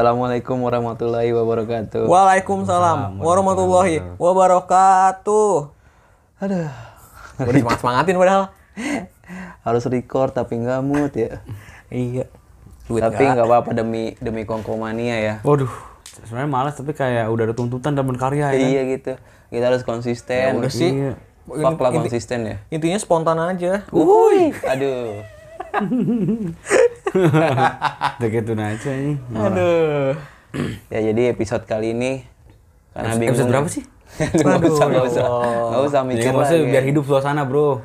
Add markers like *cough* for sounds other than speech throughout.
Assalamualaikum warahmatullahi wabarakatuh. Waalaikumsalam warahmatullahi wabarakatuh. Aduh, Udah semangat semangatin padahal. *laughs* harus record tapi nggak mood ya. Iya. Duit tapi nggak apa-apa demi demi kongkomania ya. Waduh, sebenarnya malas tapi kayak udah ada tuntutan dan berkarya ya. Iya gitu. Kita harus konsisten. udah sih. Iya. Lah konsisten ya. Intinya spontan aja. Uhuy. Aduh. Udah gitu aja ini. Aduh. Ya jadi episode kali ini karena Episode- bingung. episode berapa sih? *laughs* Nggak usah, nggak usah, nggak usah Ya, mikir maksudnya lagi. biar hidup suasana, Bro.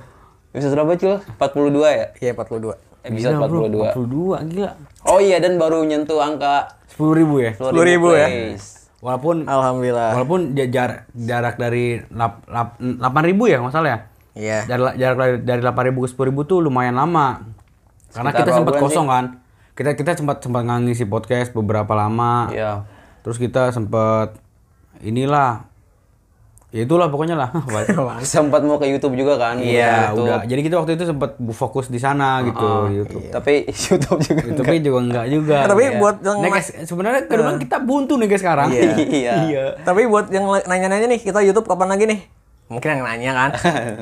Episode berapa cil? 42 ya? Iya 42. Episode Gila, bro. 42. 42, gila. Oh iya dan baru nyentuh angka 10 ribu ya? 10.000 ya? plays. Walaupun Alhamdulillah. walaupun ja- jarak jarak dari lap, lap, 8 ribu ya masalah ya? Iya. Jarak, jarak dari, dari 8 ribu ke 10 ribu tuh lumayan lama. Karena Sekitar kita sempat kosong kan. Kita kita sempat sempat ngisi podcast beberapa lama. Iya. Terus kita sempat inilah ya itulah pokoknya lah. *laughs* Sempat mau ke YouTube juga kan? Iya, YouTube. udah. Jadi kita waktu itu sempat fokus di sana gitu di YouTube. Tapi *laughs* YouTube juga Tapi juga enggak juga. Nah, tapi Iya. buat yang ma- guys, sebenarnya ke depan kita buntu nih guys sekarang. *laughs* Iya. Tapi buat yang nanya-nanya nih, kita YouTube kapan lagi nih? Mungkin yang nanya kan.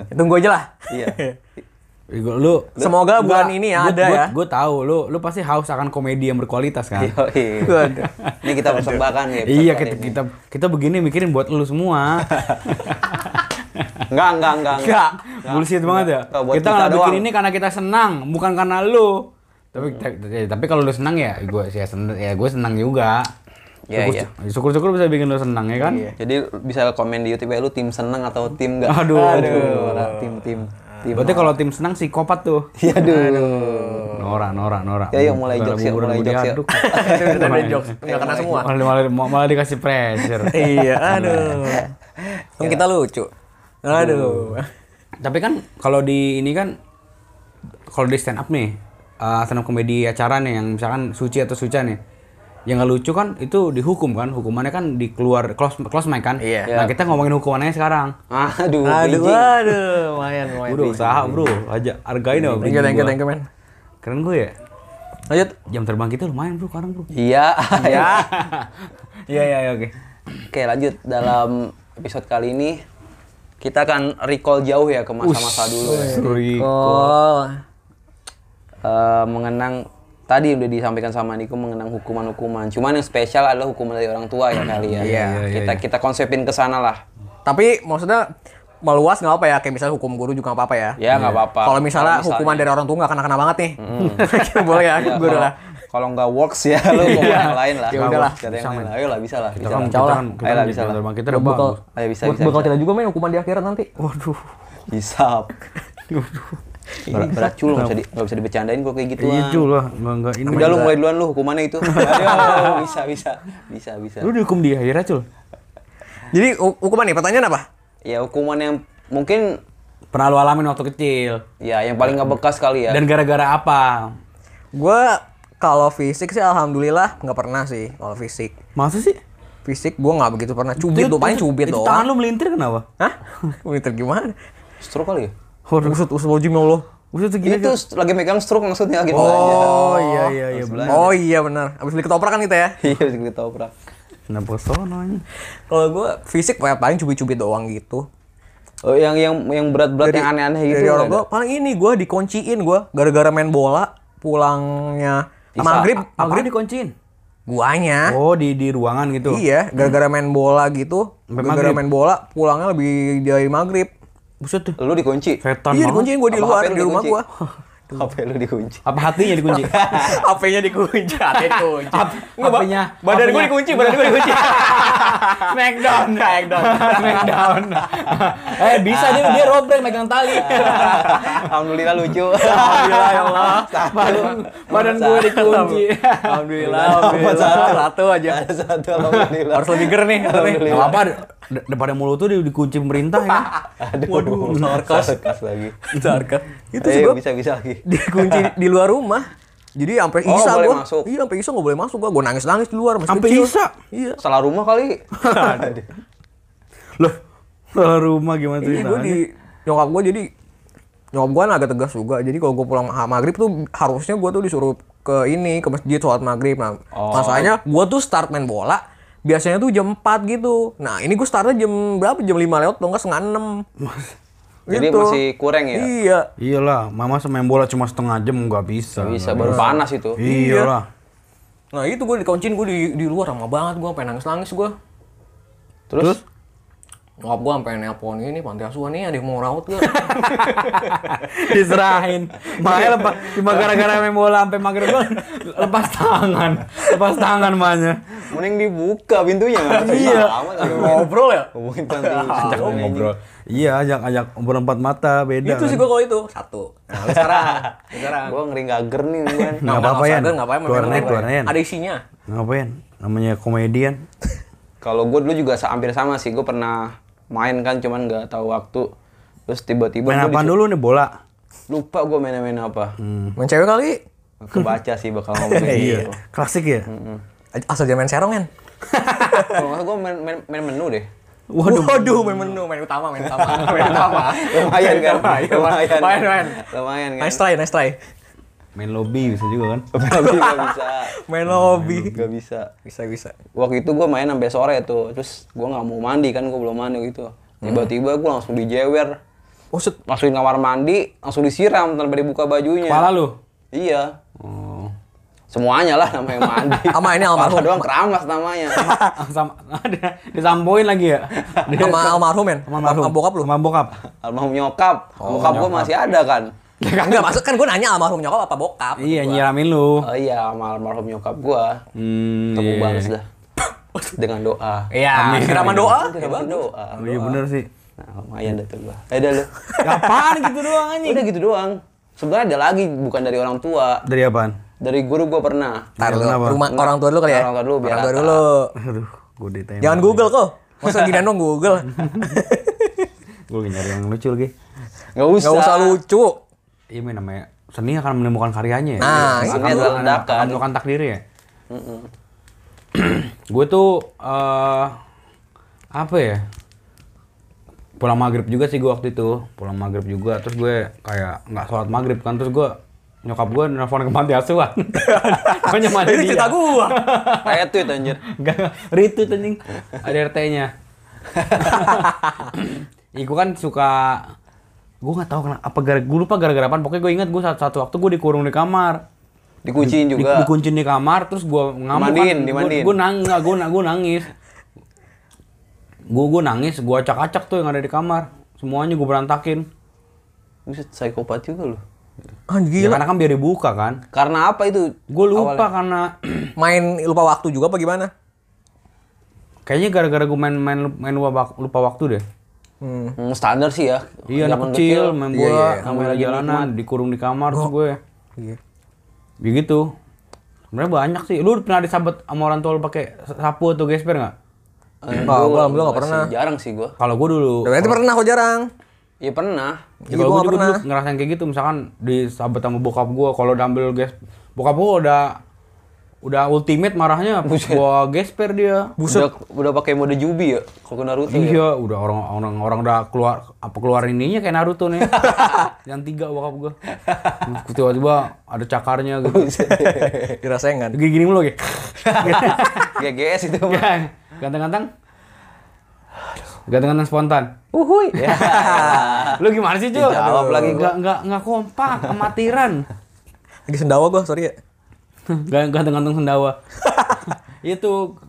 Tunggu aja lah. Iya. Gua- Lu Semoga bulan ini ada ya. Gue tahu lu lu pasti haus akan komedi yang berkualitas kan. Yoi. Waduh. Ini kita persembahkan ya. Iya kita, ini. kita kita begini mikirin buat lu semua. *laughs* Enggak, enggak, enggak. Enggak, bullshit banget ya. Kita kita nggak bikin ini karena kita senang, bukan karena lu. Tapi tapi, tapi kalau lu senang ya gue ya seneng ya gue senang juga. Iya, Syukur- iya. Syukur-syukur bisa bikin lu senang ya kan? Jadi bisa komen di YouTube ya lu tim seneng atau tim enggak? Aduh. Orang tim tim tim. Berarti kalau tim senang psikopat tuh. Iya, aduh. Nora, Nora, Nora. Ya, yuk, mulai jokes, yuk, mulai jokes, yuk. *laughs* Udah ada jokes, nggak kena semua. Malah, malah, malah dikasih pressure. *laughs* Iya, aduh. Kan kita lucu. Aduh. Tapi kan kalau di ini kan kalau di stand up nih, uh, stand up komedi acara nih yang misalkan Suci atau Suca nih. Yang nggak lucu kan itu dihukum kan, hukumannya kan dikeluar close close mic kan. Iya. Nah, kita ngomongin hukumannya sekarang. Aduh, Aduh, bridging. aduh, lumayan, lumayan. Udah usaha, Bro. Aja hargain ya. Thank you, thank you, thank you, man. Keren gue ya. Lanjut. Jam terbang kita lumayan, Bro, sekarang, Bro. Iya. *laughs* Ya. *laughs* Iya, iya, iya, oke. Oke, lanjut dalam episode kali ini kita akan recall jauh ya ke masa-masa dulu ya. Oh. Eh, mengenang tadi udah disampaikan sama Niko mengenang hukuman-hukuman. Cuman yang spesial adalah hukuman dari orang tua ya *clears throat* kali ya. Iya, kita kita konsepin ke sana lah. Tapi maksudnya meluas nggak apa ya? Kayak misalnya hukum guru juga nggak apa-apa ya? Ya nggak apa-apa. Kalau misalnya, hukuman dari orang tua nggak kena-kena banget nih, *laughs* boleh ya, Ya, guru kalau- lah. Kalau nggak works ya *laughs* lu mau yang lain lah. Ya udahlah. Cari yang lain. Ayo lah bisa lah. Bisa Kita kan, lah. kita kan, kita Ayolah, kan bisa jam lah. kita udah Bakal, bagus. Ayo bisa bisa. bakal bisa. tidak juga main hukuman di akhirat nanti. Waduh. Hisap. *laughs* Berat, berat cul nggak bisa di, nggak bisa dibecandain kalau kayak gitu. Itu lah, enggak enggak ini. Udah lu mulai duluan lu hukumannya itu. *laughs* Ayo, bisa bisa bisa bisa. Lu dihukum di akhirat, Cul. Jadi hu- hukuman nih, pertanyaan apa? Ya hukuman yang mungkin Pernah lu alamin waktu kecil. ya yang paling nggak bekas kali ya. Dan gara-gara apa? Gue kalau fisik sih alhamdulillah nggak pernah sih kalau fisik. Masa sih? Fisik gue nggak begitu pernah cubit tuh, paling cubit itu doang. tangan lu melintir kenapa? Hah? Melintir gimana? Stroke kali ya? Waduh, usut usut ya Allah. Udah tuh gini. Itu st- lagi megang stroke maksudnya gitu Oh aja. iya iya iya. Oh iya benar. Abis beli ketoprak kan kita ya. *laughs* Iya, bisa ketoprak. Kenapa sono ini? Kalau gue fisik kayak paling cubit-cubit doang gitu. Oh, yang yang yang berat-berat yang aneh-aneh gitu. Dari orang tua paling ini gue dikunciin gue gara-gara main bola pulangnya Bisa. maghrib Apa maghrib dikunciin? guanya. Oh, di di ruangan gitu. Iya, gara-gara main bola gitu. Gara-gara main bola pulangnya lebih dari maghrib. Buset tuh. Lu dikunci. Setan iya, dikunciin gue di Apa luar di rumah dikunci? gue. *laughs* HP lu dikunci. Apa hatinya dikunci? *laughs* HP-nya dikunci, hati dikunci. HP-nya- badan gue dikunci, badan gue dikunci. *laughs* Smackdown, Smackdown, Smackdown. eh bisa dia dia robrek megang tali. Alhamdulillah lucu. Alhamdulillah ya Allah. badan badan gue dikunci. Alhamdulillah, alhamdulillah. Satu aja. Ada satu alhamdulillah. Harus lebih ger nih. Alhamdulillah. apa d- daripada mulut tuh di- dikunci pemerintah ya. *laughs* Aduh, Waduh, sarkas. sarkas lagi. *laughs* Sarkas. Itu sih bisa bisa lagi. *laughs* dikunci di luar rumah. Jadi sampai Oh, isa boleh gua. masuk. Iya, sampai isa nggak boleh masuk gua. Gua nangis-nangis di luar Sampai isa? Iya. Salah rumah kali. Loh, salah rumah gimana Iya, ceritanya? gua di nyokap gua jadi nyokap gua agak tegas juga. Jadi kalau gua pulang ma- maghrib tuh harusnya gua tuh disuruh ke ini ke masjid sholat maghrib. Nah, Oh. masalahnya gue tuh start main bola biasanya tuh jam 4 gitu. Nah ini gue startnya jam berapa? Jam 5 lewat, atau enggak setengah 6 *laughs* Jadi masih kurang ya? Iya. Iyalah, mama main bola cuma setengah jam nggak bisa. Bisa baru panas itu. Iyalah. Nah itu gue dikuncin gue di, di luar lama banget gue pengen nangis nangis gue. Terus, Nyokap gue sampai nelpon ini panti asuhan nih ada yang mau rawat gak? *laughs* Diserahin. Makanya lepas cuma gara-gara main bola sampai maghrib gua lepas tangan. Lepas tangan mahnya. mending dibuka pintunya Iya. Ngobrol ya? ngomongin panti *laughs* Ajak asuhan, ngobrol. Iya, ajak ajak ngobrol empat mata beda. Itu sih gue kalau itu satu. Nah sekarang, *laughs* sekarang. Gue ngeri gager nih kan. Nggak apa-apa ya. Nggak apa-apa. Keluar net, keluar net. Ada isinya. Ngapain? Namanya komedian. Kalau gue dulu juga hampir sama sih. Gue pernah main kan, cuman nggak tahu waktu. Terus tiba-tiba Main disu- dulu nih bola? lupa gue main-main apa. Main cewek kali. Kebaca sih bakal ngomongin gitu. Klasik ya? Asal jangan main serong kan? Kalau *laughs* nggak gue main, main, main menu deh. Waduh, Waduh main menu, main utama, main utama, *laughs* main utama. Lumayan kan? Lumayan, lumayan, lumayan. Lumayan kan? Nice try, nice try. Main lobby bisa juga kan? *laughs* Tapi nggak bisa. Main lobby. Gak bisa. Bisa, bisa. Waktu itu gue main sampai sore tuh. Terus gue nggak mau mandi kan, gue belum mandi gitu. Tiba-tiba gue langsung dijewer. Oh, set. Masukin kamar mandi, langsung disiram tanpa dibuka bajunya. Kepala lu? Iya. Oh. Semuanya lah namanya mandi. *laughs* Sama ini almarhum. Doang keramas namanya. *laughs* Sama ada disampoin lagi ya? Sama almarhum men? Sama almarhum. Bokap lu? Sama bokap. Almarhum nyokap. bokap gue masih ada kan. Enggak, maksud kan gue nanya almarhum nyokap apa bokap? Iya, nyiramin lu. Oh iya, sama almarhum nyokap gue. Hmm, Temu iya. balas dah. Dengan doa. Iya, siraman doa. Ya, Dengan doa. Oh, iya bener sih. Nah, lumayan dah tuh gue. Eh dah lu. *laughs* Apaan gitu doang anjing? Udah gitu doang. Sebenarnya ada lagi, bukan dari orang tua. Dari apaan? Dari guru gue pernah. Tar Kenapa? rumah orang tua dulu kali ya? Orang tua dulu, biar Orang tua dulu. Aduh, gue ditanya. Jangan Google kok. Masa gini dong Google? *laughs* Gue nyari yang lucu lagi. Nggak usah. Nggak usah lucu. Iya men namanya seni akan menemukan karyanya ya. Nah, ini adalah ledakan. akan menemukan takdirnya ya. *clears throat* gue tuh eh apa ya? Pulang maghrib juga sih gue waktu itu. Pulang maghrib juga. Terus gue kayak nggak sholat maghrib kan. Terus gue nyokap gue nelfon ke panti asuhan. *laughs* Gue nyamanin Ini cerita dia. gua. *laughs* Kayak tweet anjir. Enggak, retweet anjing. Ada RT-nya. *laughs* Ih, gue kan suka gue nggak tahu kenapa apa gara gue lupa gara-gara apa pokoknya gue ingat gue satu, satu waktu gue dikurung di kamar Dikunciin di, juga. dikuncin di kamar terus gue ngamuk Dimandiin, kan dimandiin. gue nangis gue gue nangis gue gue nangis gue acak-acak tuh yang ada di kamar semuanya gue berantakin Buset, psikopat juga lu. Ah, ya, gila. karena kan biar dibuka kan Karena apa itu? gue lupa Awalnya. karena *clears throat* Main lupa waktu juga apa gimana? kayaknya gara-gara gue main main main lupa, lupa waktu deh Hmm. Hmm, standar sih ya. Iya anak kecil, main Iya, bola, iya, Namanya lagi jalanan, dikurung di kamar terus gue. Iya. Begitu. Sebenarnya banyak sih. Lu pernah disabet sama orang tua lu pakai sapu atau gesper nggak? Eh, Enggak, gua- gua alhamdulillah gua pernah. sih, Jarang sih gua. Kalau gue dulu. Berarti pernah kok jarang. Iya pernah. Ya, Iya, kalau gua gue juga dulu pernah. ngerasain kayak gitu, misalkan disabet sama bokap gue, kalau udah ambil ges, bokap gue udah udah ultimate marahnya, gua gesper dia. Udah udah pakai mode Jubi ya kalau ke Naruto ya. Iya, udah orang orang orang udah keluar apa keluar ininya kayak Naruto nih. *laughs* Yang tiga bokap gue. Tiba-tiba ada cakarnya gitu. *laughs* Dirasain kan? Gini-gini mulu gitu. *laughs* GGS itu mah. Ya, ganteng-ganteng. Ganteng-ganteng spontan. Uhuy. Ya. Lu gimana sih, Cuk? Dijawab lagi gua. Nggak, nggak, nggak kompak, amatiran. Lagi sendawa gua, sorry ya. *laughs* Gak ganteng-ganteng sendawa. *laughs* Itu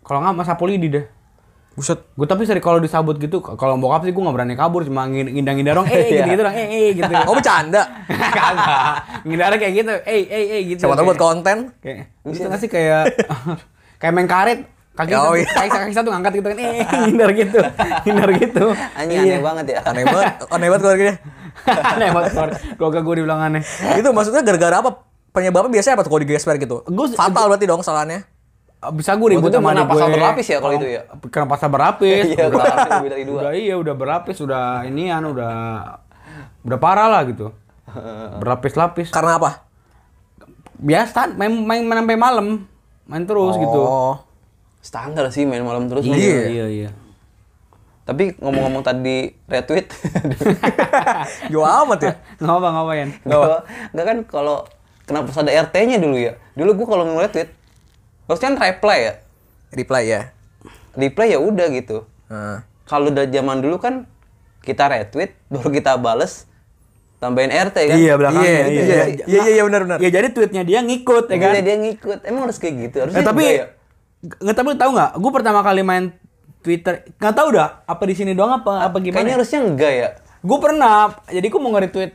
kalau nggak masa polidi deh. Buset. Gue tapi sering kalau disabut gitu, kalau bokap sih gue nggak berani kabur, cuma ngin- ngindang-ngindang dong, eh Iya. gitu gitu dong, eh eh gitu. *laughs* Oh, bercanda. Kagak, ngindarnya kayak gitu, eh eh eh gitu. Siapa tahu buat konten. Kayak, gitu nggak sih kayak kayak main karet, kaki Oh, satu, iya. kaki, kaki satu ngangkat gitu kan, eh ngindar gitu, ngindar gitu. Anjing Iya. aneh banget ya. Aneh banget, aneh banget keluarganya. aneh banget keluarga gue dibilang aneh. Itu maksudnya gara-gara apa? Penyebabnya biasanya apa tuh kalau di gesper gitu? Gua- Fatal berarti dong kesalahannya. Bisa gue ribut sama adik pasal gue. berlapis ya kalau itu ya? Kena pasal berlapis. Iya, berlapis lebih dari dua. Udah iya, udah berlapis, udah inian, udah udah parah lah gitu. *laughs* Berlapis-lapis. Karena apa? Biasa main main, main sampai malam. Main terus gitu. Oh. Standar sih main malam terus. mah. Iya, iya, iya. Tapi ngomong-ngomong tadi retweet. *laughs* Jauh amat ya. *laughs* Ngapa ngapain? Enggak enggak kan kalau kenapa harus ada RT-nya dulu ya? Dulu gua kalau ngeliat tweet, harusnya kan reply ya. Reply ya. Reply ya udah gitu. Nah. Kalau udah zaman dulu kan kita retweet, baru kita bales, tambahin RT kan? Iya, belakangnya. Iya, iya, iya, iya, iya, iya, benar, benar. Ya jadi tweetnya dia ngikut ya kan. Iya, dia ngikut. Emang harus kayak gitu. Harusnya Eh, tapi enggak ya? nggak tapi tahu nggak? Gue pertama kali main Twitter nggak tahu dah apa di sini doang apa apa gimana? Kayaknya harusnya enggak ya. Gue pernah, jadi gue mau nge-retweet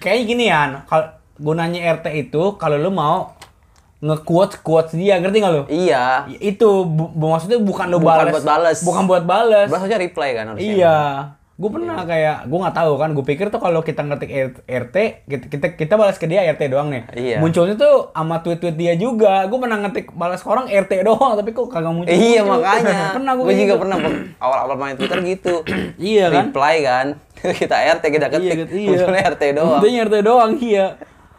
kayaknya gini ya. Kalau gunanya RT itu kalau lu mau nge-quotes quotes dia, ngerti nggak lu? Iya. Itu bu- maksudnya bukan lu Bukan balas. buat bales. Bukan buat balas. Berarti harusnya reply kan harusnya. Iya. Gue pernah kayak gue nggak tahu kan. Gue pikir tuh kalau kita ngetik RT, kita, kita kita balas ke dia RT doang nih. Iya. Munculnya tuh sama tweet-tweet dia juga. Gue pernah ngetik balas ke orang RT doang, tapi kok kagak muncul. Iya muncul. makanya. *laughs* pernah gue gue juga pernah awal-awal main Twitter gitu. Iya kan? Reply kan. *laughs* kita RT kita ketik. Iya, gitu, iya. Munculnya RT doang. Munculnya RT doang, iya.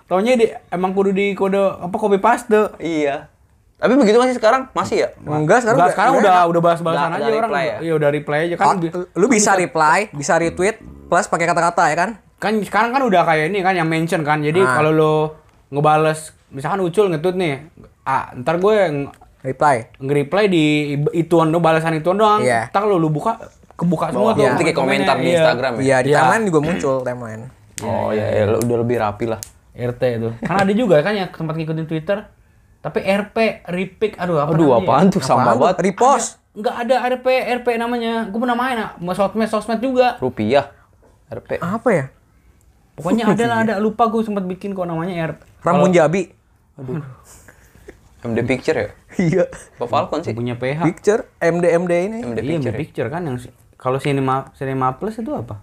Taunya di emang kudu di kode apa copy paste. Iya. Tapi begitu masih sekarang? Masih ya? Enggak, sekarang Enggak, udah- sekarang udah udah Udah- aja udah orang. ya? Iya, udah reply aja kan. Ah, lu bisa reply, bisa retweet, plus pakai kata-kata ya kan? kan sekarang kan udah kayak ini kan yang mention kan jadi Ah. kalau lo ngebales misalkan ucul ngetut nih ah ntar gue nge- Reply. nge-reply di ituan doang balasan ituan doang Iya. ntar lo lu buka kebuka semua tuh Nanti kayak komentar di Iya. Instagram ya? Iya, di Iya. timeline juga muncul timeline. Oh iya, iya, udah lebih rapi lah. RT itu kan ada juga kan yang tempat ngikutin Twitter tapi RP repick aduh apa Aduh, namanya apaan tuh sama banget. Repost. nggak ada RP RP namanya gue pernah main ah sama sosmed sosmed juga Rupiah. RP. Apa ya? pokoknya ada lah ada lupa gue sempat bikin kok namanya RP Ramun Jabi. *laughs* MD Picture ya? *laughs* Iya. Apa Falcon sih? punya PH Picture, MD MD ini. MD iya Picture. ya? picture kan yang si- kalau cinema cinema plus itu apa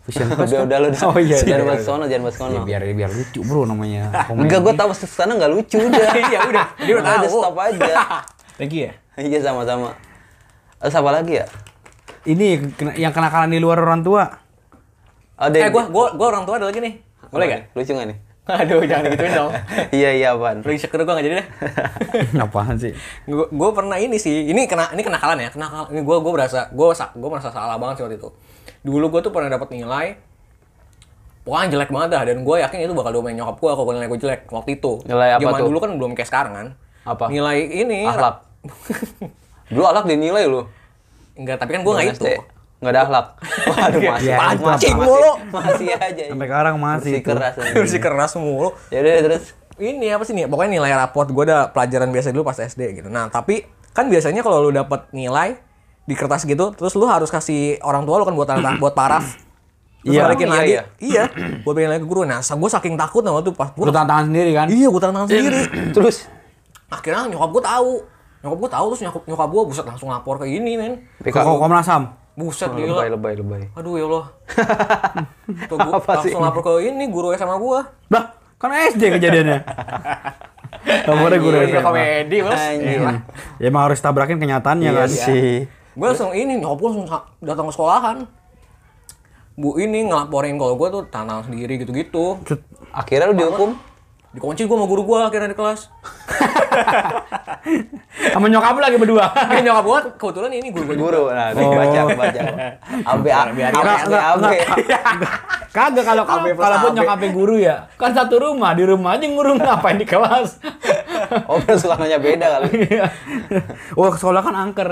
Vision Plus *laughs* Udah, kan? udah lu udah. oh iya Jangan bahas iya. sono, jangan bahas sono. Ya, biar biar lucu bro namanya. *laughs* Enggak, gue tahu ke sana nggak lucu udah. *laughs* Iya, udah. Dia udah Udah tahu. stop aja. lagi ya Iya sama-sama. Terus apa lagi ya? ini kena- yang kenakalan di luar orang tua Ada Eh, gua gua gua orang tua ada lagi nih. Boleh gak? Lucu nggak nih? Aduh, jangan digituin dong. iya iya apaan? Lu insecure gua gak jadi deh. apaan sih Gua, gua pernah ini sih. Ini kena ini kenakalan ya. Kenakal. Ini gua gua berasa gua gua merasa salah banget sih waktu itu. Dulu gua tuh pernah dapat nilai Pokoknya jelek banget dah dan gue yakin itu bakal domain nyokap gue kalau nilai gue jelek waktu itu. Nilai apa Zaman tuh? dulu kan belum kayak sekarang kan. Apa? Nilai ini Akhlak. *laughs* Dulu alak dinilai lu. Enggak, tapi kan gue nggak itu. Nggak ada akhlak. *laughs* Waduh masih. Ya, pancing masih, mulu. Masih aja. sampai sekarang masih Masih itu keras. Masih *laughs* keras mulu. Ya udah terus. Ini apa sih nih? Pokoknya nilai raport gue ada pelajaran biasa dulu pas SD gitu. Nah, tapi kan biasanya kalau lu dapat nilai di kertas gitu, terus lu harus kasih orang tua lu kan buat tanda *clears throat* buat paraf. Terus Iya. balikin Iya, lagi. iya. Iya, *clears throat* buat balikin lagi ke guru. Nah, gue saking takut sama tuh pas lu gua, tantangan sendiri kan Iya, gue tangan sendiri. *clears throat* Terus Akhirnya nyokap gue tahu. Nyokap gue tahu terus nyokap nyokap gue buset langsung lapor ke ini, men. kok Komnas HAM Buset lebay gila. lebay lebay. Aduh ya Allah. *laughs* Tuh, gua Apa sih? langsung lapor ke ini guru sama gue. bah kan SD kejadiannya *laughs* gue udah Iya, SMA. komedi, Bos. Anjing. Ya emang harus tabrakin kenyataannya Iya kan. sih. Gue langsung ini nyokap gue langsung datang ke sekolahan. Bu ini ngelaporin kalau gue tuh tanah sendiri gitu-gitu. Akhirnya lu dihukum. dikunci gue sama guru gue akhirnya di kelas *laughs* Sama nyokap lagi berdua. *laughs* eh nyokap gue kebetulan ini guru gue Guru. Nah, Oh. baca baca. AB AB AB AB. Kagak kalau kalau pun AB. nyokapnya guru ya. Kan satu rumah, di rumah aja ngurung *laughs* ngapain di kelas. Oh, sekolahnya beda kali. Iya. oh, sekolah kan angker.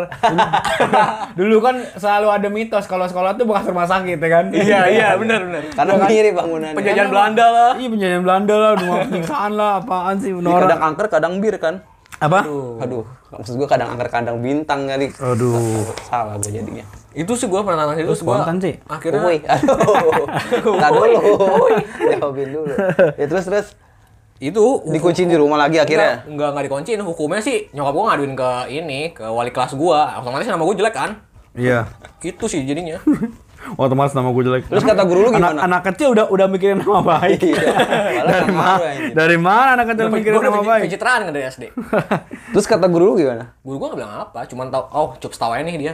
Dulu, kan selalu ada mitos kalau sekolah tuh bekas rumah sakit ya kan. iya iya benar benar Karena mirip bangunannya. penjajahan Belanda lah Iya penjajahan Belanda lah, rumah penyiksaan lah, apaan sih Ini Nora. kadang angker, kadang bir kan. Apa? Aduh, maksud gua kadang angker, kadang bintang kali. Aduh. Salah gua jadinya. itu sih gue pernah nanya itu gue spontan sih. akhirnya Woi, aduh. *laughs* Entar dulu. Jawabin dulu. Ya terus terus itu dikunciin di rumah lagi akhirnya. enggak enggak, enggak dikunciin hukumnya sih nyokap gue ngaduin ke ini ke wali kelas gue otomatis nama gue jelek kan Iya. gitu sih jadinya *laughs* Otomatis nama gue jelek. Terus kata guru lu anak, gimana? anak kecil udah udah mikirin nama baik. Iya. *laughs* Dari mana? Dari mana anak kecil mikirin nama baik? pencitraan kan dari SD *laughs* Terus kata guru lu gimana? guru gue nggak bilang apa cuman tau oh cukup tahu aja nih dia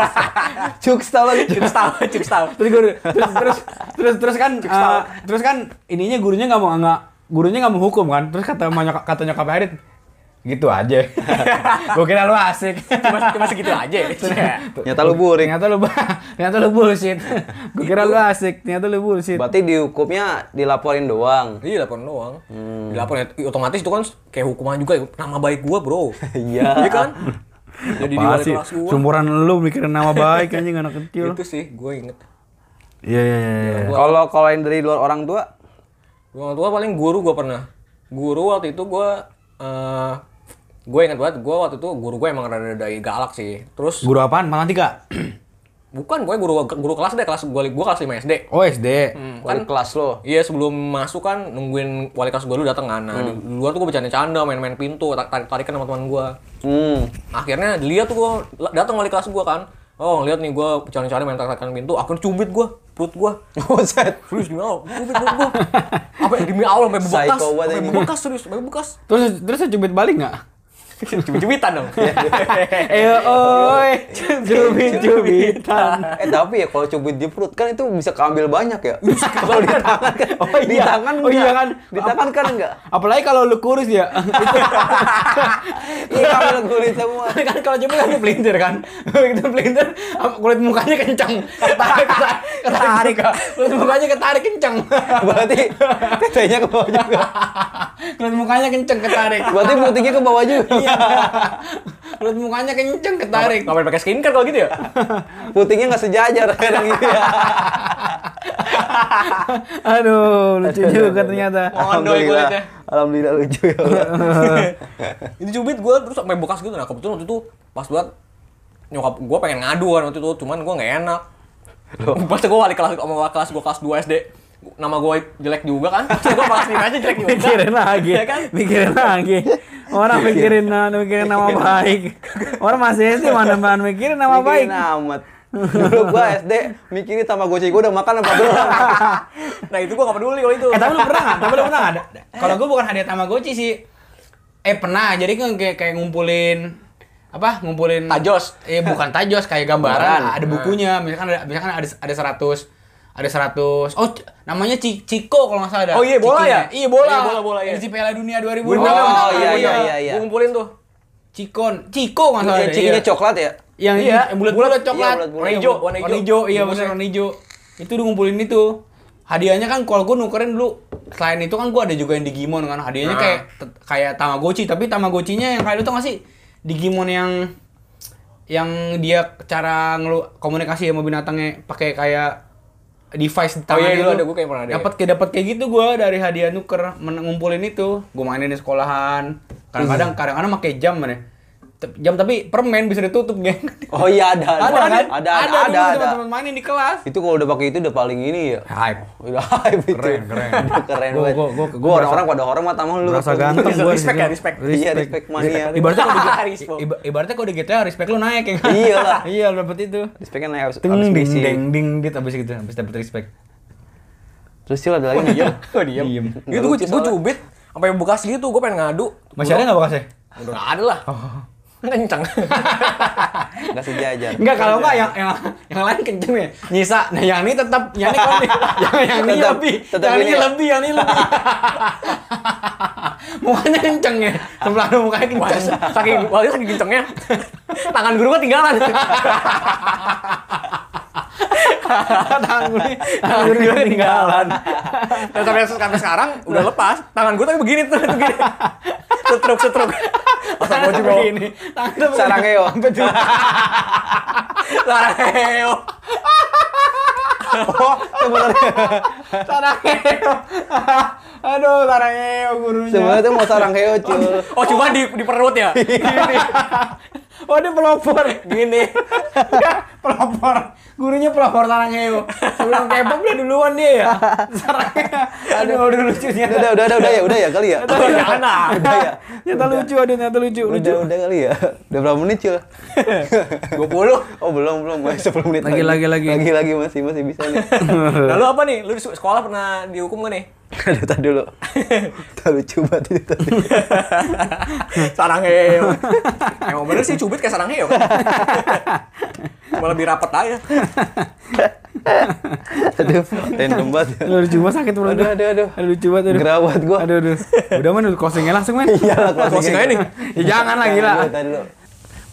*laughs* Cuk, tahu lagi. cukup tahu cukup tahu terus guru terus terus terus, terus kan eh, terus kan ininya gurunya nggak mau nggak gurunya nggak mau hukum kan terus kata sama nyokap kata nyokap Adit gitu aja. *laughs* Gue kira lu asik. cuma, cuma segitu aja ya. Nyata lu burik. Ternyata lu *laughs* ternyata lu bullshit. Gue kira lu asik, ternyata lu bullshit. Berarti dihukumnya dilaporin doang. Iya laporan doang. Dilaporin ya, otomatis itu kan kayak hukuman juga nama baik gua, Bro. *laughs* Iya. Iya kan? Jadi di wali sih? kelas gua. Sumuran lu mikirin nama baik anjing anak kecil. Itu sih gue inget. Iya iya iya. iya. Kalau kalau yang dari luar orang tua, Gua tua paling guru gua pernah. Guru waktu itu gua eh gue inget banget, gue waktu itu guru gue emang rada-rada galak sih. Terus Guru apaan? Matematika. bukan gue guru guru kelas deh, kelas gue gue kelas 5 SD. Oh SD. wali kelas lo. Iya sebelum masuk kan nungguin wali kelas gue dulu dateng kan. Nah, di luar tuh gue bercanda-canda, main-main pintu, tarik tarikan sama teman gue. Hmm. Akhirnya dilihat tuh gue datang wali kelas gue kan. Oh ngeliat nih gue bercanda-canda main tarik-tarikan pintu, akhirnya cubit gue perut gue. Buset. *laughs* Serius gimana? Cubit perut gue. *laughs* Apa demi Allah sampai bebekas, banget sampai ini. bebekas serius, sampai bebekas. Terus terus saya cubit balik nggak? Cubit-cubitan dong. *laughs* Eh oi, cubit cubitan. Eh tapi ya kalau cubit di perut kan itu bisa keambil banyak ya. *laughs* kalau di tangan kan. Oh Di iya. tangan Oh iya kan. Di tangan kan enggak. *laughs* Apalagi kalau lu kurus ya. Iya ambil kulit semua. kan kalau cubit kan pelintir kan. Begitu pelintir kulit mukanya kencang. Ketarik ketarik. ketarik. Kulit mukanya ketarik kencang. Berarti tetenya ke bawah juga. kulit mukanya kencang ketarik. Berarti putihnya ke bawah juga. Iya. Kulit mukanya kencang ketarik. Ngapain pakai skincare kalau gitu ya? *laughs* Putihnya nggak sejajar kadang gitu ya. *laughs* Aduh, lucu juga ternyata. Kulitnya. Alhamdulillah lucu ya. *laughs* Ini cubit gue terus sampai bekas gitu. Nah kebetulan waktu itu pas banget nyokap gue pengen ngadu kan waktu itu, cuman gue nggak enak. Pas gue wali kelas sama kelas gue kelas 2 SD, nama gue jelek juga kan. Pas gue 5 aja jelek juga. mikirin lagi, Iya kan? mikirin lagi. Orang mikirin mikirin nama baik. Orang masih SD *laughs* mana mana mikirin nama baik. Amat. Dulu gua SD mikirin Tamagotchi gua udah makan apa belum. *laughs* Nah itu gue gak peduli kalau itu. Eh tapi lu pernah nggak? Tapi lu pernah nggak? Kalau gue bukan hadiah Tamagotchi sih. Eh pernah. Jadi kan kayak kayak ngumpulin apa? Ngumpulin Tajos. Eh bukan tajos kayak gambaran. Ada bukunya. Misalkan ada misalkan ada ada 100 ada 100. Oh, namanya Ci- Ciko kalau nggak salah ada. Oh iya, bola Cikinya. ya? Iya, bola. Iya, bola, bola, iya. Edisi Piala Dunia 2006. Oh, iya, iya, iya, iya. Gue ngumpulin tuh. Cikon, Ciko nggak salah. Ada, cikinya iya. coklat ya? yang Iya, yang bulat-bulat bulat. coklat. Iya. Warna hijau, warna hijau. iya Bungkusnya. benar warna hijau. Itu udah ngumpulin itu. Hadiahnya kan kalau gue nukerin dulu selain itu kan gue ada juga yang Digimon kan. Hadiahnya Nah. kayak kayak Tamagotchi, tapi Tamagotchinya yang kayak itu nggak sih? Digimon yang yang dia cara ngelu komunikasi sama binatangnya pakai kayak device di Oh iya, dulu ada, gua kayak pernah ada. Dapat kayak dapat kayak gitu gue dari hadiah nuker ngumpulin itu. Gue mainin di sekolahan. Kadang-kadang kadang-kadang pakai jam mana. Jam tapi permen bisa ditutup geng. Oh iya ada. Ada kan? Ada ada ada. ada, teman-teman mainin di kelas. Itu kalau udah pakai itu udah paling ini ya. Hype. Udah hype itu. Keren, keren. *laughs* Udah keren Gua- banget. gua- gua- Gua gua orang-orang pada hormat sama lu. Merasa ganteng gue. Respect ya, respect. Iya, respect mania. Ibaratnya kalau di Respect. iba- ibaratnya kalau di GTA respect lu naik ya kan? Iya lah. *laughs* iya, lu dapet itu. Respectnya naik harus Ding ding ding ding gitu abis gitu, abis dapet respect. Terus sih ada lagi *laughs* Oh diem. Oh diem. Itu gue gue cubit sampai bekas gitu. Gue pengen ngadu. Masih ada nggak bekasnya? Udah nggak ada lah. Kencang. *laughs* Nggak sejajar. Enggak, kalau enggak yang yang yang lain kenceng ya. Nyisa. Nah, yang ini tetap yang ini kan *laughs* yang yang ini Tetap- lebih. tetap yang ini ya? lebih, yang ini lebih. *laughs* mukanya kenceng ya. Sebelah mukanya kenceng. saking itu saking kencengnya. Tangan guru gue tinggalan. Tangan gue tangan gue ketinggalan. Dan sampai, sampai sekarang udah lepas. Tangan gue tapi begini tuh, tuh gini. Setruk setruk. Tangan gue juga. begini. Tangan begini. Sarangeo. Lareo. Oh, sebenarnya Sarangeo. Aduh, Sarangeo gurunya. sebenarnya tuh mau sarang heo cul. Oh cuma di di perut ya. Oh, dia pelopor. Gini. Pelopor. Gurunya pelopor Sarangeo. Sebelum K-pop dia duluan dia ya. Sarangeo. Aduh, udah lucunya. Udah, udah, udah, udah ya, udah ya kali ya. Udah anak. *laughs* Udah ya. Nyata lucu, aduh, nyata lucu. Lucu. Udah, udah kali ya. Udah berapa menit cul? *laughs* 20. Oh belum, belum. Masih 10 menit Lagi, lagi, lagi. Lagi, lagi masih, masih bisa nih. *laughs* Lalu apa nih? Lu di sekolah pernah dihukum gak nih? *laughs* Aduh, tadi dulu. Tak lucu banget itu tadi. *laughs* Sarangeo. Emang bener sih cubit kayak sarangeo. Cuma *laughs* lebih rapet aja. aduh, random banget. ya. Lu lucu banget sakit bro. Aduh, aduh, aduh. Aduh, lucu banget. Aduh. Gerawat gua. Aduh, aduh. Udah man, udah closingnya langsung men. Iya lah, Closing aja nih. Ya, jangan lah gila. Tadi dulu.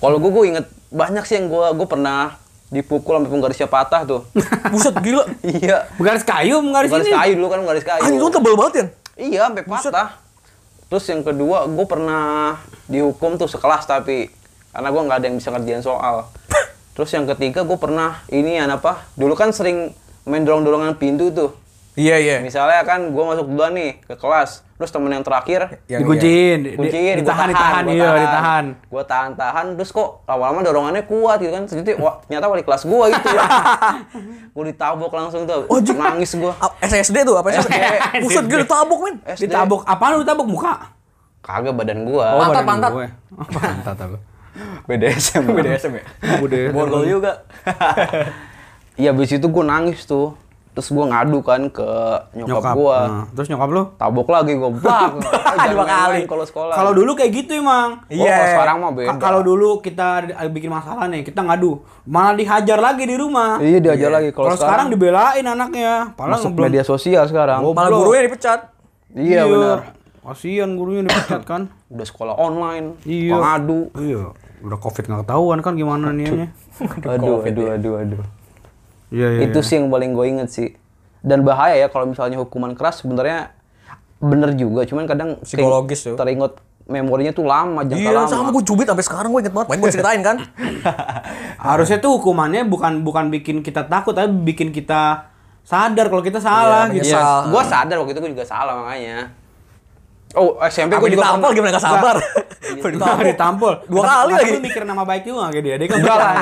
Kalau gue, gue inget banyak sih yang gue, gue pernah dipukul sampai penggarisnya patah tuh. *laughs* Buset gila. iya. Garis kayu, garis Garis ini. kayu dulu kan, garis kayu. Anjing lu tebel banget ya. Iya, sampai patah. Terus yang kedua, gue pernah dihukum tuh sekelas tapi karena gue nggak ada yang bisa ngerjain soal. *laughs* Terus yang ketiga, gue pernah ini ya apa? Dulu kan sering main dorong-dorongan pintu tuh. Iya iya. Misalnya kan gue masuk duluan nih ke kelas, terus temen yang terakhir Yang- Dikunciin, di- kunciin, ditahan, gua ditahan, gua iya, ditahan. Gue tahan-tahan, terus kok lama-lama dorongannya kuat gitu kan. Ternyata, wah, ternyata wali kelas gue gitu. *laughs* gue ditabok langsung tuh, nangis gue. SSD tuh apa SSD? Buset gila tabok men. SD. Ditabok, apaan lu ditabok muka? Kagak badan gue. Oh, Pantat, badan pantat. gue. Oh, pantat aku. *laughs* BDSM. BDSM ya. Udah. Borgol juga. *laughs* Iya, abis itu gue nangis tuh. Terus gue ngadu kan ke nyokap, Nyokap. gue. Nah, terus nyokap lu? Tabok lagi gue, bak. *laughs* Dua kali. kalau sekolah. Kalau dulu kayak gitu emang. Oh, kalau sekarang mah beda. Kalau dulu kita bikin masalah nih, kita ngadu, malah dihajar lagi di rumah. Iya, diajar lagi. Kalau sekarang dibelain anaknya, padahal masuk belum- media sosial sekarang. Oh, Malah gurunya dipecat. Iya, benar. Kasihan gurunya dipecat kan. Udah sekolah online, Iya. ngadu. Iya. Udah covid nggak ketahuan kan gimana *laughs* niatnya. Aduh, aduh, aduh, aduh. Iya iya. itu sih yang paling gue inget sih dan bahaya ya kalau misalnya hukuman keras sebenarnya bener juga cuman kadang Psikologis tuh. teringat memorinya tuh lama jangka Iya lama sama gue cubit sampai sekarang gue inget banget. Main gue ceritain kan. *laughs* Harusnya tuh hukumannya bukan bukan bikin kita takut, tapi bikin kita sadar kalau kita salah Iya, gitu. Iya, gue sadar waktu itu gue juga salah makanya oh SMP gue juga ditampol gimana gak sabar? Nah, ditampol. Dua kali lagi. lu mikir nama baik juga kayak dia. Dia kan Enggak lah.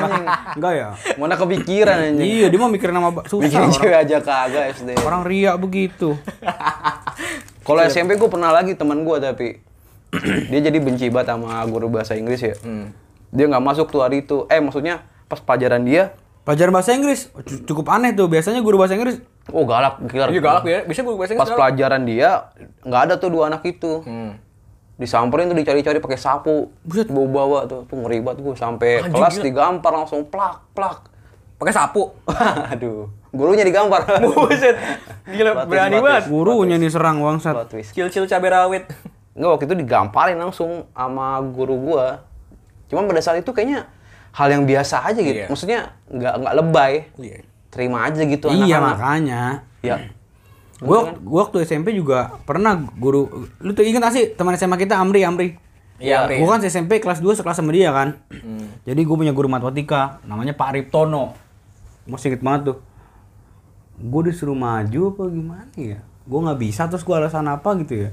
Enggak ya? mana kepikiran anjing Iya, dia mau mikir nama susah. bikin cewek aja kagak SD orang riak begitu. *laughs* kalau SMP gue pernah lagi teman gue tapi *clears throat* dia jadi benci banget sama guru bahasa Inggris ya dia nggak masuk tuh hari itu eh maksudnya pas pelajaran dia Pelajaran bahasa Inggris cu- cukup aneh tuh. Biasanya guru bahasa Inggris oh galak gila Iya galak ya. Bisa gue bahasa pas galak. pelajaran dia nggak ada tuh dua anak itu Hmm. disamperin tuh dicari-cari pakai sapu bawa bawa tuh tuh ngeri banget gue sampai Anjing, kelas gila. digampar langsung plak plak Pakai sapu. *laughs* aduh gurunya digampar *laughs* Buset. Gila twist, berani banget. gurunya nih serang bangsat. Cil-cil cabai rawit. Enggak waktu itu digamparin langsung sama guru gua cuma pada saat itu kayaknya hal yang biasa aja gitu Iya. maksudnya nggak nggak lebay Iya. Terima aja gitu Iya anak-anak. makanya. ya Gua gua waktu SMP juga pernah guru lu tuh ingat gak sih teman SMA kita Amri Amri. Iya, Amri. Gua kan SMP kelas 2 sekelas sama dia kan. Jadi gue punya guru matematika namanya Pak Riptono. Masih inget banget tuh. Gue disuruh maju apa gimana ya? Gue nggak bisa terus gue alasan apa gitu ya.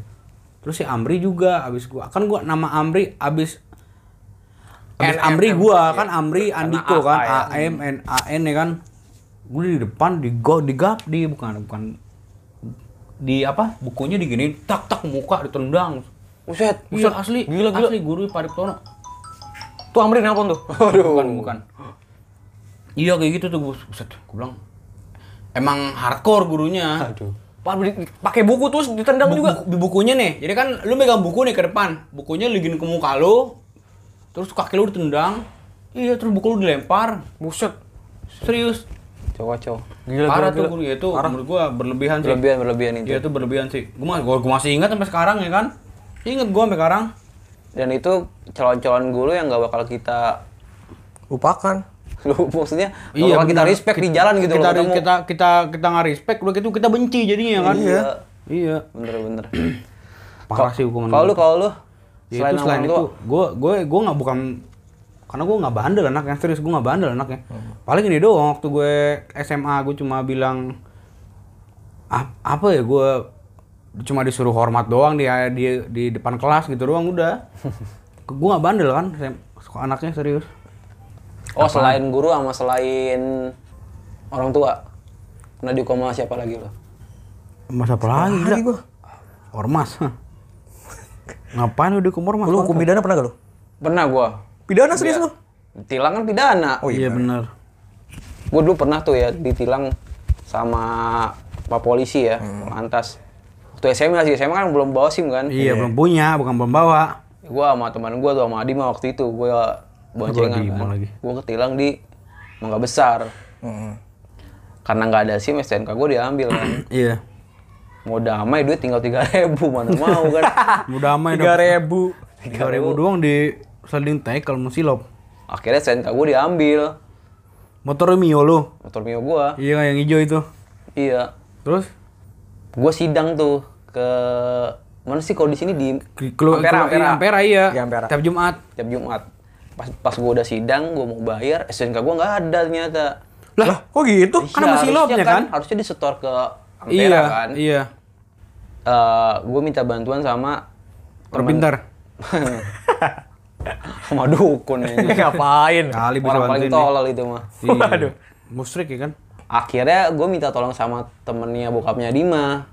Terus si Amri juga abis gua kan gua nama Amri abis abis N, Amri gua Iya. kan Amri Andiko kan ya. A M N A N ya kan. Gue di depan di go di gap di bukan bukan. Di apa? Bukunya diginiin tak tak muka ditendang. Buset. Iya asli Gila, gila. asli guru Pak Riptono Tuh Amri nelpon tuh. bukan bukan iya kayak gitu tuh buset gue bilang emang hardcore gurunya. Aduh. Pakai buku terus ditendang Bu- juga. di bukunya nih. Jadi kan lu megang buku nih ke depan. Bukunya ligin ke muka lu terus kaki lu ditendang. Iya terus buku lu dilempar. Buset. serius Coba coba. Gila, parah gila, tuh gila. guru itu menurut gua berlebihan sih Berlebihan berlebihan itu. iya itu berlebihan sih gua, gua, gua masih ingat sampai sekarang ya kan inget gua sampai sekarang Dan itu calon-calon guru yang nggak bakal kita Lupakan. *laughs* lu maksudnya nggak bakal kita respect di jalan gitu kita loh ketemu. kita kita kita nggak respect udah gitu kita benci jadinya kan Iya. iya Bener-bener. parah sih hukuman Kalau lu kalau lu Ya itu selain itu, gue gue gue nggak bukan karena gue nggak bandel anaknya serius gue nggak bandel anaknya. Paling ini doang waktu gue SMA gue cuma bilang "Ap- apa ya gue cuma disuruh hormat doang di di di depan kelas gitu doang udah. *laughs* gue nggak bandel kan anaknya serius. Oh selain guru sama selain orang tua pernah dihukum sama siapa lagi lo? Mas apa lagi? Gua. Ormas. *laughs* Ngapain lu dihukum ormas? Lu hukum pidana pernah gak lu? Pernah gua. Pidana serius lu? Tilang kan pidana. Oh iya benar. Gue dulu pernah tuh ya ditilang sama pak polisi ya, Hmm. lantas. Waktu SMA sih, SMA kan belum bawa SIM kan. Iya belum punya, bukan belum bawa. Gue sama teman gue tuh sama Adima waktu itu gue boncengan kan. lagi. Gue ketilang di Mangga Besar. karena nggak ada SIM STNK gue diambil kan *clears throat* Iya. mau damai duit tinggal tiga ribu mana mau kan *laughs* Udah aman Tiga ribu. Tiga ribu doang di sliding tackle mau silop. akhirnya STNK gue diambil Motor Mio lu. motor mio gue Iya yang hijau itu. iya Terus gue sidang tuh ke mana sih kalau di sini di keluar Ampera, Ampera, Ampera. Ampera iya. Iya, Ampera. Tiap Jumat. tiap Jumat pas pas gue udah sidang gue mau bayar STNK gue nggak ada ternyata Lah, Kok gitu? kan Iya, silopnya harusnya kan? harusnya disetor ke Ampera Iya, kan iya. gue minta bantuan sama Orang pintar. *laughs* sama dukun ini *laughs* Ngapain? Kali bisa orang paling tolol itu mah Iya. Waduh. Musrik ya kan? akhirnya gue minta tolong sama temennya bokapnya Dima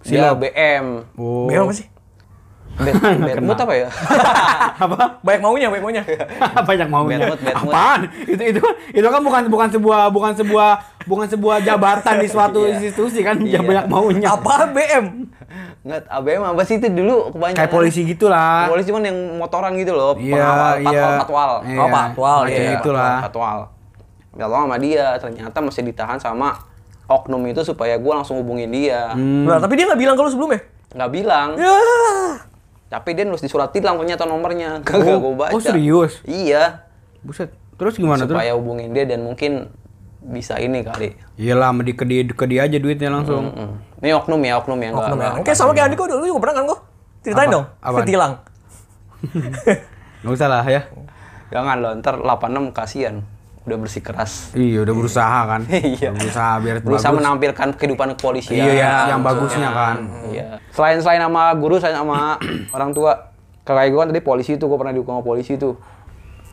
dia Silop. BM Oh. Beo apa sih? Bad, *laughs* bad mood apa ya? *laughs* Apa? Banyak maunya, banyak maunya. Banyak maunya. Bad mood, bad mood. Apaan? Itu itu itu kan bukan bukan sebuah bukan sebuah bukan sebuah jabatan di suatu Iya. institusi kan Iya. banyak maunya. Apa BM? Nggak, ABM apa sih itu dulu kebanyakan? Kayak polisi gitulah. Polisi cuman yang motoran gitu loh, Iya, pengawal, patwal, iya. patwal. Iya. Oh, patwal, Macam iya. itulah. Patwal. Tolong sama dia, ternyata masih ditahan sama oknum itu supaya gue langsung hubungin dia. Hmm. Nah, tapi dia nggak bilang kalau sebelumnya. Nggak bilang, Ya. tapi dia nulis di surat tilang ternyata nomornya. Kagak gue baca. oh, serius? Iya, Buset. Terus gimana tuh? supaya hubungin dia dan mungkin bisa ini kali. Iyalah, sama di ke dia, ke dia aja duitnya langsung. Mm. Ini oknum ya, oknum ya. nggak- Oknum ya. Kayak sama kayak Andi kok dulu juga pernah kan kok? Ceritain Apa? dong. Apaan? Ketilang. *laughs* Nggak usah lah ya. Jangan loh, ntar 86 kasihan. Udah bersih keras. Iya, udah berusaha kan. *laughs* Iya. Udah berusaha biar Berusaha bagus. menampilkan kehidupan kepolisian. Iya, yang bagusnya kan. Iya. Selain selain sama guru, selain sama *clears throat* orang tua, kakak gue kan tadi polisi tuh, gue pernah dihukum sama polisi tuh.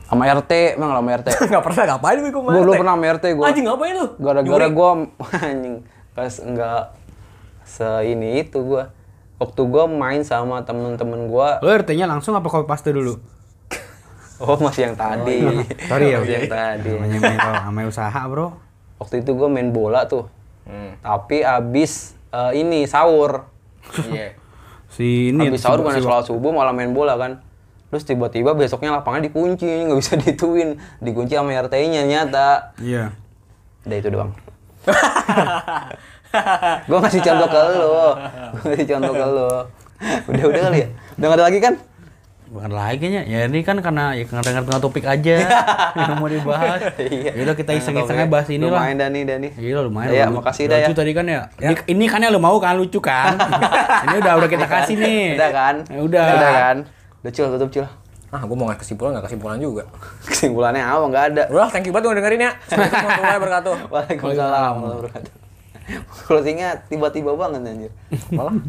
Sama RT, emang sama RT. *laughs* Nggak pernah ngapain lu ikut gue dulu pernah sama RT gue. Anjing ngapain lu? Gara-gara gue *laughs* anjing pas enggak se ini itu gue. Waktu gue main sama temen-temen gue, Lo RT-nya langsung apa copy paste dulu? *laughs* oh masih yang tadi. Sorry ya. masih yang tadi. Namanya main kalau namanya usaha, Bro. Waktu itu gue main bola tuh, Hmm. tapi abis eh, ini sahur. Iya. Si ini Habis sahur si- bukan si- sholat subuh malah main bola kan. Terus tiba-tiba besoknya lapangan dikunci, *laughs* nggak bisa dituin. Dikunci sama RT-nya nyata. Iya. Udah itu doang. *laughs* gue ngasih contoh ke lo. Gue ngasih contoh ke lo. Udah udah kali ya. Udah nggak ada lagi kan? Bukan lagi kayaknya. Ya ini kan karena ya karena tengah topik aja *laughs* yang mau dibahas. Iya. Ya udah kita iseng-isengnya bahas ini lah. Lumayan Dani Dani. Iya lumayan. Ya, Lu- makasih dah ya. lucu tadi kan ya. Ini, ini kan yang lu mau kan lucu kan. ini udah udah kita kasih nih. Udah kan? Ya udah. Udah kan? Udah cil tutup cil. Ah, gue mau ngasih kesimpulan nggak kesimpulan juga. *laughs* Kesimpulannya apa? Nggak ada. Udah, thank you banget udah dengerin ya. Assalamualaikum warahmatullahi wabarakatuh. *laughs* Waalaikumsalam warahmatullahi wabarakatuh. Closingnya tiba-tiba banget anjir. Malah